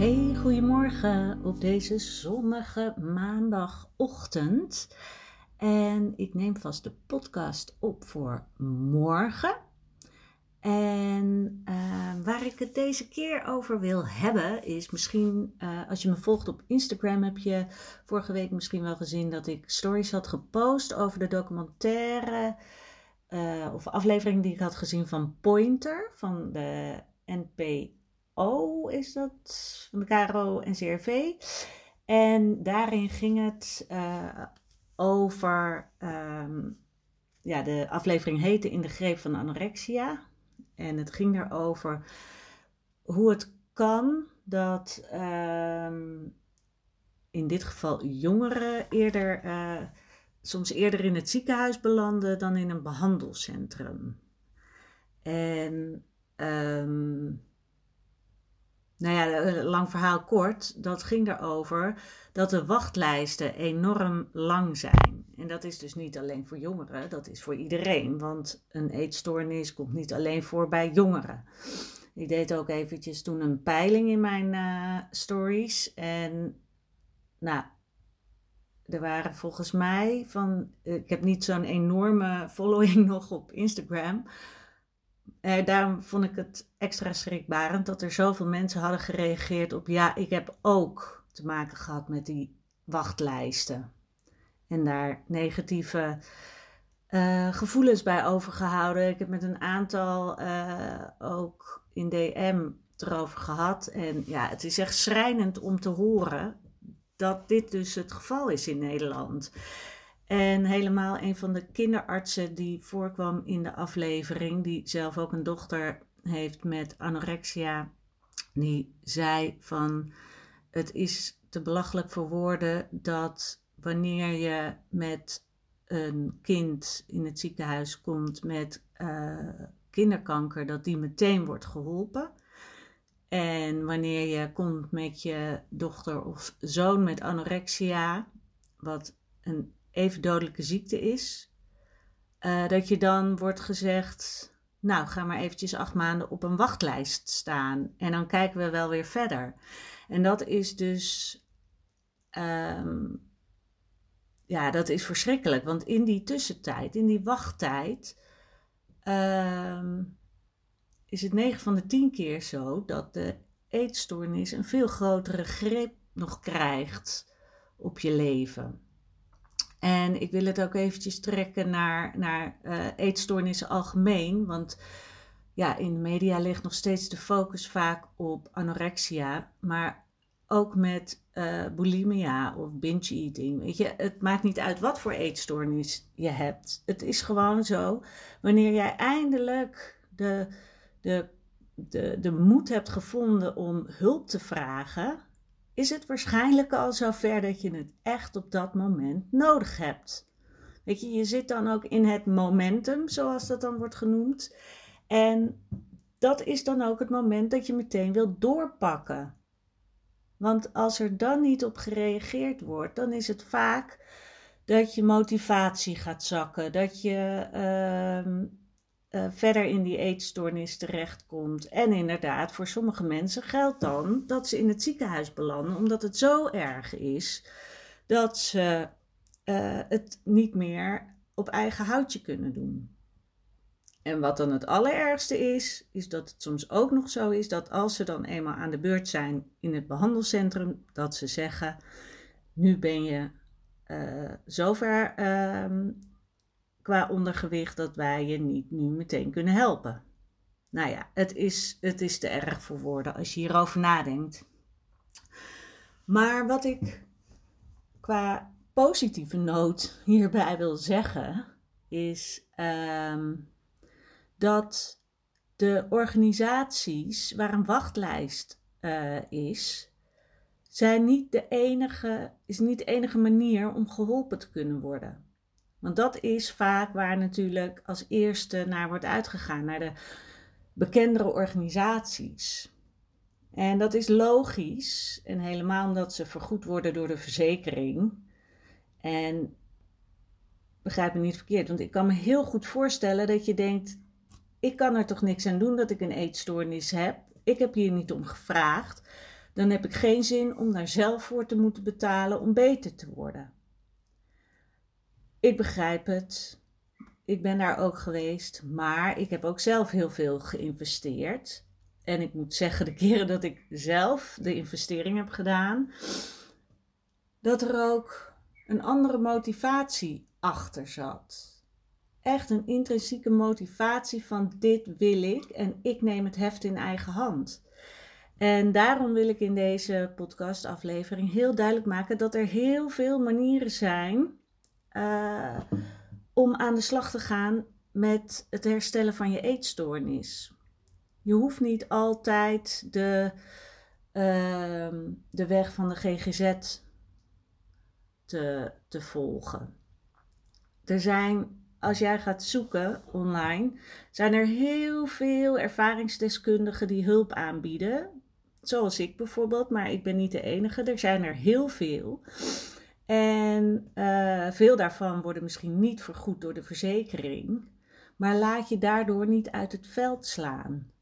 Hey, goedemorgen op deze zonnige maandagochtend. En ik neem vast de podcast op voor morgen. En uh, waar ik het deze keer over wil hebben, is misschien, uh, als je me volgt op Instagram, heb je vorige week misschien wel gezien dat ik stories had gepost over de documentaire uh, of aflevering die ik had gezien van Pointer van de Is dat, van de KRO en CRV. En daarin ging het over, um, ja, de aflevering heette In de greep van anorexia. En het ging erover hoe het kan dat um, in dit geval jongeren eerder, uh, soms eerder in het ziekenhuis belanden dan in een behandelcentrum. En um, nou ja, eh, lang verhaal kort, dat ging erover dat de wachtlijsten enorm lang zijn. En dat is dus niet alleen voor jongeren, dat is voor iedereen. Want een eetstoornis komt niet alleen voor bij jongeren. Ik deed ook eventjes toen een peiling in mijn uh, stories. En nou, er waren volgens mij van. Ik heb niet zo'n enorme following nog op Instagram. Eh, daarom vond ik het extra schrikbarend dat er zoveel mensen hadden gereageerd op ja, ik heb ook te maken gehad met die wachtlijsten. En daar negatieve uh, gevoelens bij overgehouden. Ik heb met een aantal uh, ook in DM erover gehad. En ja, het is echt schrijnend om te horen dat dit dus het geval is in Nederland. En helemaal een van de kinderartsen die voorkwam in de aflevering, die zelf ook een dochter heeft met anorexia, die zei van het is te belachelijk voor woorden dat wanneer je met een kind in het ziekenhuis komt met uh, kinderkanker, dat die meteen wordt geholpen. En wanneer je komt met je dochter of zoon met anorexia, wat een even dodelijke ziekte is, uh, dat je dan wordt gezegd, nou ga maar eventjes acht maanden op een wachtlijst staan en dan kijken we wel weer verder. En dat is dus, um, ja, dat is verschrikkelijk, want in die tussentijd, in die wachttijd, um, is het 9 van de 10 keer zo dat de eetstoornis een veel grotere greep nog krijgt op je leven. En ik wil het ook eventjes trekken naar, naar uh, eetstoornissen algemeen. Want ja, in de media ligt nog steeds de focus vaak op anorexia. Maar ook met uh, bulimia of binge eating. Weet je, het maakt niet uit wat voor eetstoornis je hebt. Het is gewoon zo. Wanneer jij eindelijk de, de, de, de moed hebt gevonden om hulp te vragen is het waarschijnlijk al zover dat je het echt op dat moment nodig hebt. Weet je, je zit dan ook in het momentum, zoals dat dan wordt genoemd. En dat is dan ook het moment dat je meteen wilt doorpakken. Want als er dan niet op gereageerd wordt, dan is het vaak dat je motivatie gaat zakken, dat je uh, uh, verder in die eetstoornis terechtkomt. En inderdaad, voor sommige mensen geldt dan dat ze in het ziekenhuis belanden, omdat het zo erg is dat ze uh, het niet meer op eigen houtje kunnen doen. En wat dan het allerergste is, is dat het soms ook nog zo is dat als ze dan eenmaal aan de beurt zijn in het behandelcentrum, dat ze zeggen: Nu ben je uh, zover uh, qua ondergewicht dat wij je niet nu meteen kunnen helpen. Nou ja, het is, het is te erg voor woorden als je hierover nadenkt. Maar wat ik qua positieve noot hierbij wil zeggen, is ehm, dat de organisaties waar een wachtlijst uh, is, zijn niet de enige, is niet de enige manier om geholpen te kunnen worden. Want dat is vaak waar natuurlijk als eerste naar wordt uitgegaan, naar de bekendere organisaties. En dat is logisch, en helemaal omdat ze vergoed worden door de verzekering. En begrijp me niet verkeerd, want ik kan me heel goed voorstellen dat je denkt: ik kan er toch niks aan doen dat ik een eetstoornis heb. Ik heb hier niet om gevraagd. Dan heb ik geen zin om daar zelf voor te moeten betalen om beter te worden. Ik begrijp het. Ik ben daar ook geweest, maar ik heb ook zelf heel veel geïnvesteerd. En ik moet zeggen, de keren dat ik zelf de investering heb gedaan, dat er ook een andere motivatie achter zat. Echt een intrinsieke motivatie van dit wil ik en ik neem het heft in eigen hand. En daarom wil ik in deze podcastaflevering heel duidelijk maken dat er heel veel manieren zijn uh, om aan de slag te gaan met het herstellen van je eetstoornis. Je hoeft niet altijd de, uh, de weg van de GGZ te, te volgen. Er zijn, als jij gaat zoeken online, zijn er heel veel ervaringsdeskundigen die hulp aanbieden. Zoals ik bijvoorbeeld, maar ik ben niet de enige. Er zijn er heel veel. En uh, veel daarvan worden misschien niet vergoed door de verzekering. Maar laat je daardoor niet uit het veld slaan.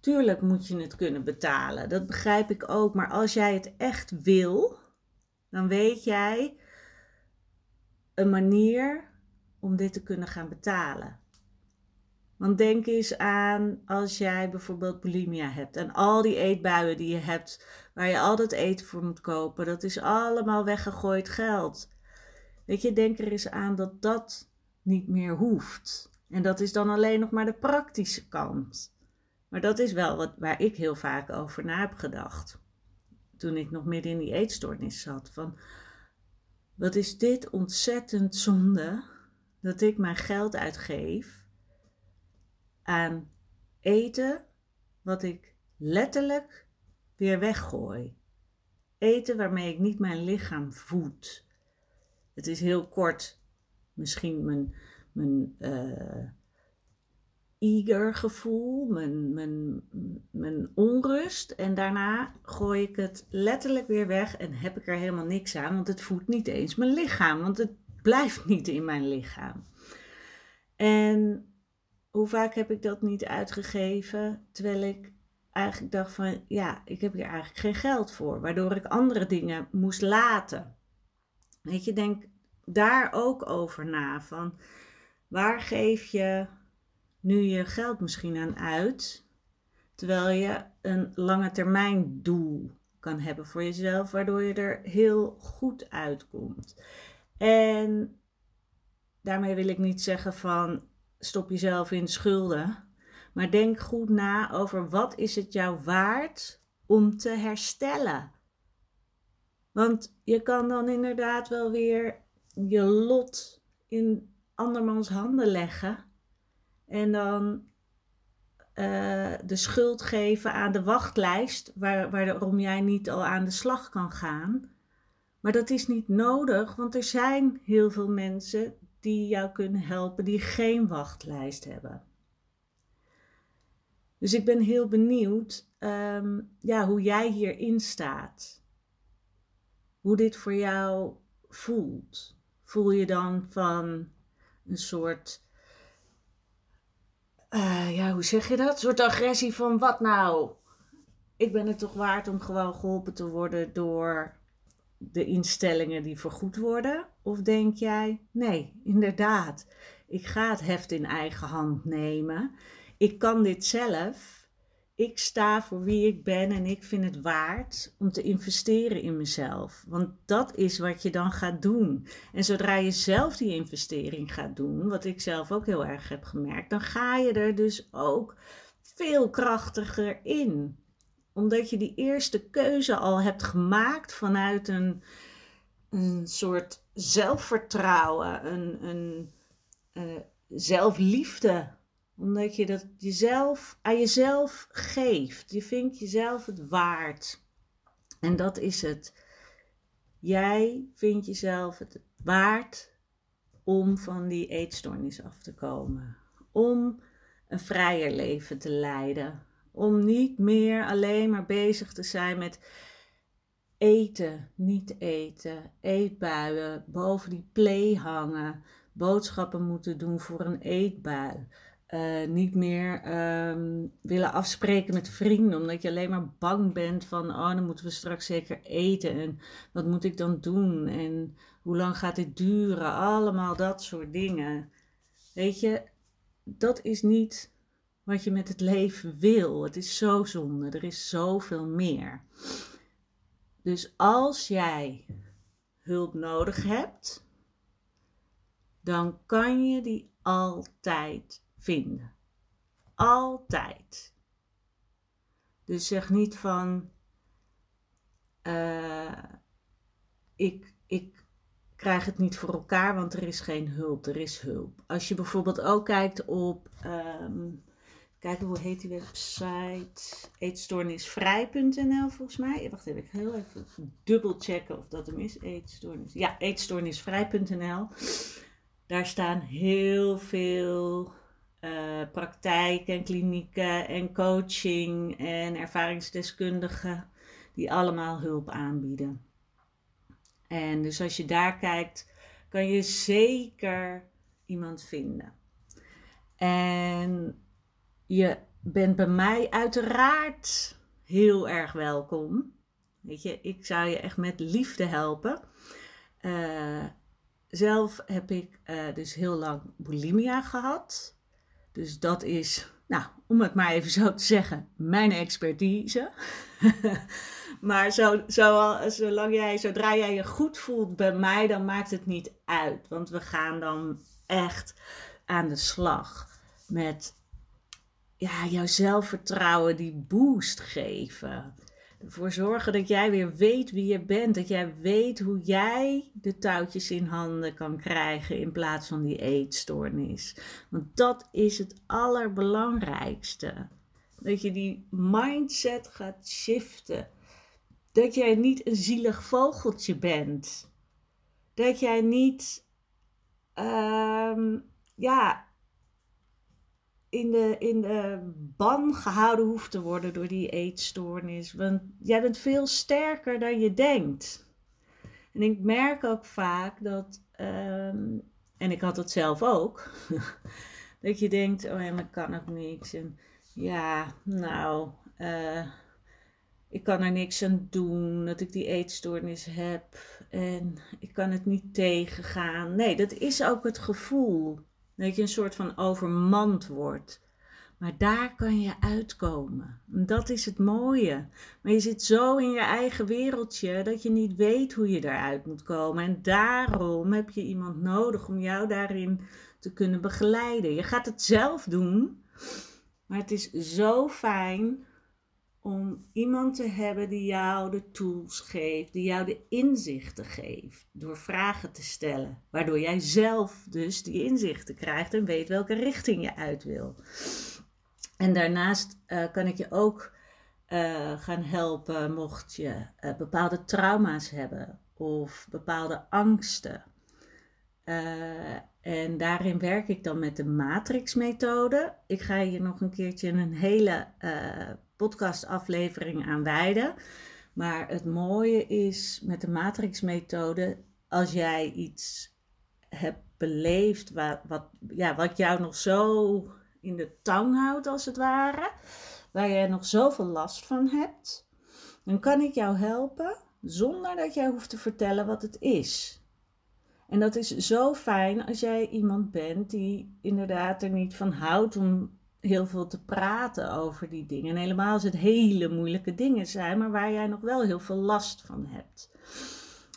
Tuurlijk moet je het kunnen betalen, dat begrijp ik ook. Maar als jij het echt wil, dan weet jij een manier om dit te kunnen gaan betalen. Want denk eens aan als jij bijvoorbeeld bulimia hebt en al die eetbuien die je hebt, waar je altijd eten voor moet kopen, dat is allemaal weggegooid geld. Weet je, denk er eens aan dat dat niet meer hoeft. En dat is dan alleen nog maar de praktische kant. Maar dat is wel wat, waar ik heel vaak over na heb gedacht. Toen ik nog midden in die eetstoornis zat. Van, wat is dit ontzettend zonde dat ik mijn geld uitgeef aan eten wat ik letterlijk weer weggooi. Eten waarmee ik niet mijn lichaam voed. Het is heel kort misschien mijn, mijn uh, eager gevoel, mijn, mijn, mijn onrust. En daarna gooi ik het letterlijk weer weg en heb ik er helemaal niks aan, want het voedt niet eens mijn lichaam, want het blijft niet in mijn lichaam. En hoe vaak heb ik dat niet uitgegeven, terwijl ik eigenlijk dacht van ja, ik heb hier eigenlijk geen geld voor, waardoor ik andere dingen moest laten. Weet je, denk daar ook over na van waar geef je nu je geld misschien aan uit, terwijl je een lange termijn doel kan hebben voor jezelf, waardoor je er heel goed uitkomt. En daarmee wil ik niet zeggen van stop jezelf in schulden, maar denk goed na over wat is het jou waard om te herstellen. Want je kan dan inderdaad wel weer je lot in andermans handen leggen en dan uh, de schuld geven aan de wachtlijst waar, waarom jij niet al aan de slag kan gaan. Maar dat is niet nodig, want er zijn heel veel mensen die jou kunnen helpen die geen wachtlijst hebben. Dus ik ben heel benieuwd um, ja, hoe jij hierin staat. Hoe dit voor jou voelt. Voel je dan van een soort, uh, ja, hoe zeg je dat? Een soort agressie van wat nou? Ik ben het toch waard om gewoon geholpen te worden door de instellingen die vergoed worden? Of denk jij, nee, inderdaad, ik ga het heft in eigen hand nemen. Ik kan dit zelf. ik sta voor wie ik ben en ik vind het waard om te investeren in mezelf. Want dat is wat je dan gaat doen. En zodra je zelf die investering gaat doen, wat ik zelf ook heel erg heb gemerkt, dan ga je er dus ook veel krachtiger in. Omdat je die eerste keuze al hebt gemaakt vanuit een, een soort zelfvertrouwen, een, een uh, zelfliefde omdat je dat jezelf, aan jezelf geeft. Je vindt jezelf het waard. En dat is het. Jij vindt jezelf het waard om van die eetstoornis af te komen. Om een vrijer leven te leiden. Om niet meer alleen maar bezig te zijn met eten, niet eten, eetbuien, boven die play hangen, boodschappen moeten doen voor een eetbui. Uh, niet meer um, willen afspreken met vrienden, omdat je alleen maar bang bent van, oh, dan moeten we straks zeker eten en wat moet ik dan doen en hoe lang gaat dit duren? Allemaal dat soort dingen. Weet je, dat is niet wat je met het leven wil. Het is zo zonde, er is zoveel meer. Dus als jij hulp nodig hebt, dan kan je die altijd vinden. Altijd. Dus zeg niet van, uh, ik, ik krijg het niet voor elkaar, want er is geen hulp. Er is hulp. Als je bijvoorbeeld ook kijkt op, um, kijk hoe heet die website? Eetstoornisvrij.nl volgens mij. Wacht even, ik heel even dubbel checken of dat hem is. Eetstoornis. Ja, eetstoornisvrij.nl. Daar staan heel veel uh, praktijken en klinieken en coaching en ervaringsdeskundigen die allemaal hulp aanbieden. En dus als je daar kijkt, kan je zeker iemand vinden. En je bent bij mij uiteraard heel erg welkom. Weet je, ik zou je echt met liefde helpen. Uh, zelf heb ik uh, dus heel lang bulimia gehad. Dus dat is, nou, om het maar even zo te zeggen, mijn expertise. maar zo, zo, zolang jij, zodra jij je goed voelt bij mij, dan maakt het niet uit. Want we gaan dan echt aan de slag met ja, jouw zelfvertrouwen die boost geven ervoor zorgen dat jij weer weet wie je bent. Dat jij weet hoe jij de touwtjes in handen kan krijgen in plaats van die eetstoornis. Want dat is het allerbelangrijkste. Dat je die mindset gaat shiften. Dat jij niet een zielig vogeltje bent. Dat jij niet, uh, ja, in de, in de ban gehouden hoeft te worden door die eetstoornis. Want jij bent veel sterker dan je denkt. En ik merk ook vaak dat, ehm, en ik had het zelf ook, dat je denkt, oh ja, maar ik kan ook niks. En ja, nou, uh, ik kan er niks aan doen dat ik die eetstoornis heb. En ik kan het niet tegengaan. Nee, dat is ook het gevoel. Dat je een soort van overmand wordt. Maar daar kan je uitkomen. Dat is het mooie. Maar je zit zo in je eigen wereldje dat je niet weet hoe je eruit moet komen. En daarom heb je iemand nodig om jou daarin te kunnen begeleiden. Je gaat het zelf doen. Maar het is zo fijn om iemand te hebben die jou de tools geeft, die jou de inzichten geeft, door vragen te stellen, waardoor jij zelf dus die inzichten krijgt en weet welke richting je uit wil. En daarnaast uh, kan ik je ook uh, gaan helpen mocht je uh, bepaalde trauma's hebben of bepaalde angsten. en daarin werk ik dan met de matrix-methode. Ik ga je nog een keertje een hele podcastaflevering aan wijden. Maar het mooie is met de matrixmethode, als jij iets hebt beleefd wat, wat, ja, wat jou nog zo in de tang houdt als het ware, waar jij nog zoveel last van hebt, dan kan ik jou helpen zonder dat jij hoeft te vertellen wat het is. En dat is zo fijn als jij iemand bent die inderdaad er niet van houdt om heel veel te praten over die dingen. En helemaal als het hele moeilijke dingen zijn, maar waar jij nog wel heel veel last van hebt.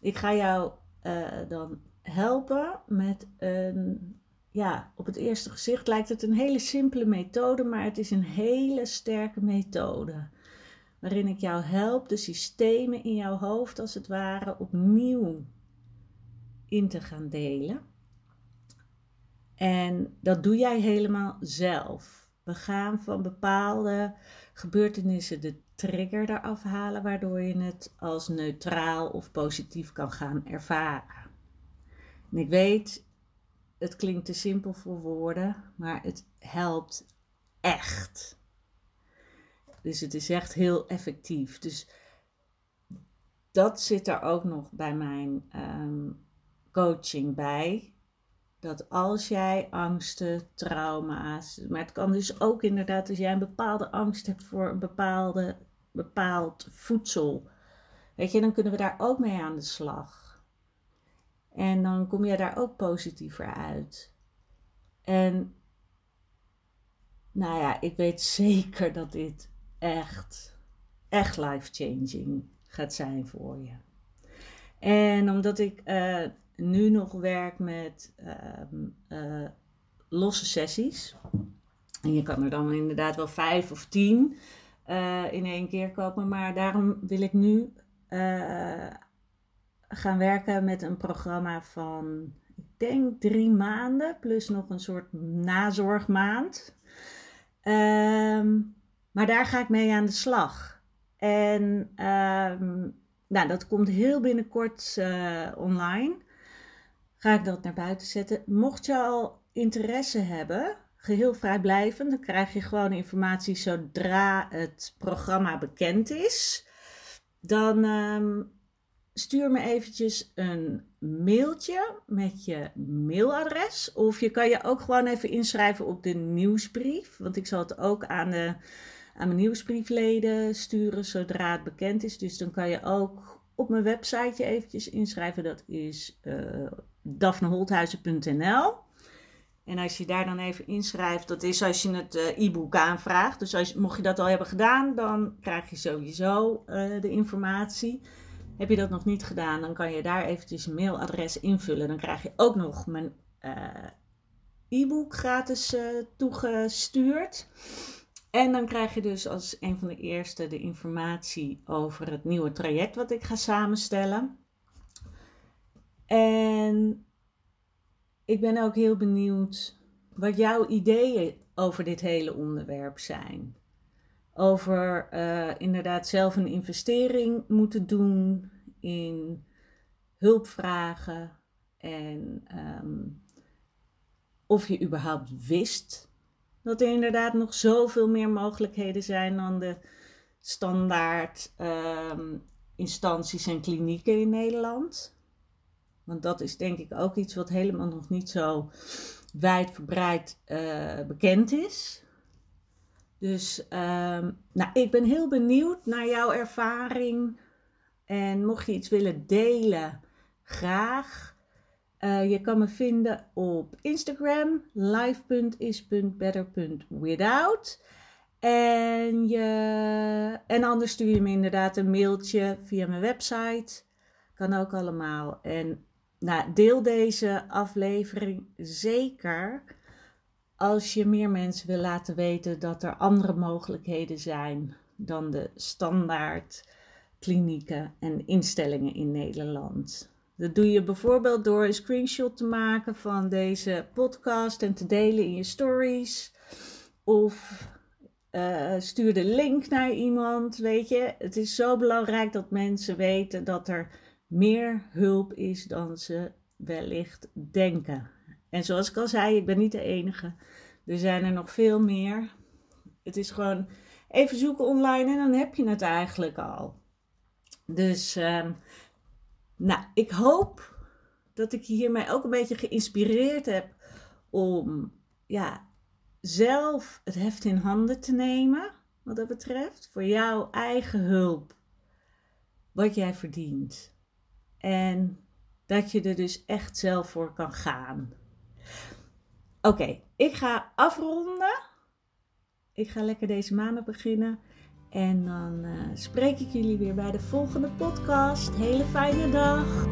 Ik ga jou uh, dan helpen met een. Ja, op het eerste gezicht lijkt het een hele simpele methode, maar het is een hele sterke methode. Waarin ik jou help de systemen in jouw hoofd als het ware opnieuw in te gaan delen. En dat doe jij helemaal zelf. We gaan van bepaalde gebeurtenissen de trigger eraf halen, waardoor je het als neutraal of positief kan gaan ervaren. En ik weet, het klinkt te simpel voor woorden, maar het helpt echt. Dus het is echt heel effectief. Dus dat zit er ook nog bij mijn ehm, coaching bij. Dat als jij angsten, trauma's, maar het kan dus ook inderdaad als jij een bepaalde angst hebt voor een bepaalde, bepaald voedsel, weet je, dan kunnen we daar ook mee aan de slag. En dan kom je daar ook positiever uit. En nou ja, ik weet zeker dat dit echt, echt life-changing gaat zijn voor je. En omdat ik uh, nu nog werk met ehm, eh, losse sessies. En je kan er dan inderdaad wel vijf of tien uh, in één keer kopen. Maar daarom wil ik nu gaan werken met een programma van, ik denk drie maanden. Plus nog een soort nazorgmaand. Um, maar daar ga ik mee aan de slag. En ehm, nou, dat komt heel binnenkort online. Ga ik dat naar buiten zetten. Mocht je al interesse hebben, geheel vrijblijvend, dan krijg je gewoon informatie zodra het programma bekend is. Dan um, stuur me eventjes een mailtje met je mailadres. Of je kan je ook gewoon even inschrijven op de nieuwsbrief. Want ik zal het ook aan de aan mijn nieuwsbriefleden sturen zodra het bekend is. Dus dan kan je ook op mijn website eventjes inschrijven. Dat is uh, daphneholthuizen.nl. En als je daar dan even inschrijft, dat is als je het uh, e-book aanvraagt. Dus als, mocht je dat al hebben gedaan, dan krijg je sowieso uh, de informatie. Heb je dat nog niet gedaan, dan kan je daar eventjes een mailadres invullen. Dan krijg je ook nog mijn e-book gratis toegestuurd. En dan krijg je dus als een van de eerste de informatie over het nieuwe traject wat ik ga samenstellen. En ik ben ook heel benieuwd wat jouw ideeën over dit hele onderwerp zijn. Over uh, inderdaad zelf een investering moeten doen in hulpvragen en um, of je überhaupt wist dat er inderdaad nog zoveel meer mogelijkheden zijn dan de standaard ehm, instanties en klinieken in Nederland. Want dat is denk ik ook iets wat helemaal nog niet zo wijdverbreid uh, bekend is. Dus um, nou, ik ben heel benieuwd naar jouw ervaring. En mocht je iets willen delen, graag. Uh, je kan me vinden op Instagram, live.is.better.without. En, je, en anders stuur je me inderdaad een mailtje via mijn website. Kan ook allemaal. En nou, deel deze aflevering zeker als je meer mensen wil laten weten dat er andere mogelijkheden zijn dan de standaard klinieken en instellingen in Nederland. Dat doe je bijvoorbeeld door een screenshot te maken van deze podcast en te delen in je stories. Of uh, stuur de link naar iemand. Weet je, het is zo belangrijk dat mensen weten dat er meer hulp is dan ze wellicht denken. En zoals ik al zei, ik ben niet de enige. Er zijn er nog veel meer. Het is gewoon even zoeken online en dan heb je het eigenlijk al. Dus uh, nou, ik hoop dat ik je hiermee ook een beetje geïnspireerd heb om ja, zelf het heft in handen te nemen, wat dat betreft, voor jouw eigen hulp, wat jij verdient. En dat je er dus echt zelf voor kan gaan. Oké, ik ga afronden. Ik ga lekker deze maandag beginnen. En dan uh, spreek ik jullie weer bij de volgende podcast. Hele fijne dag.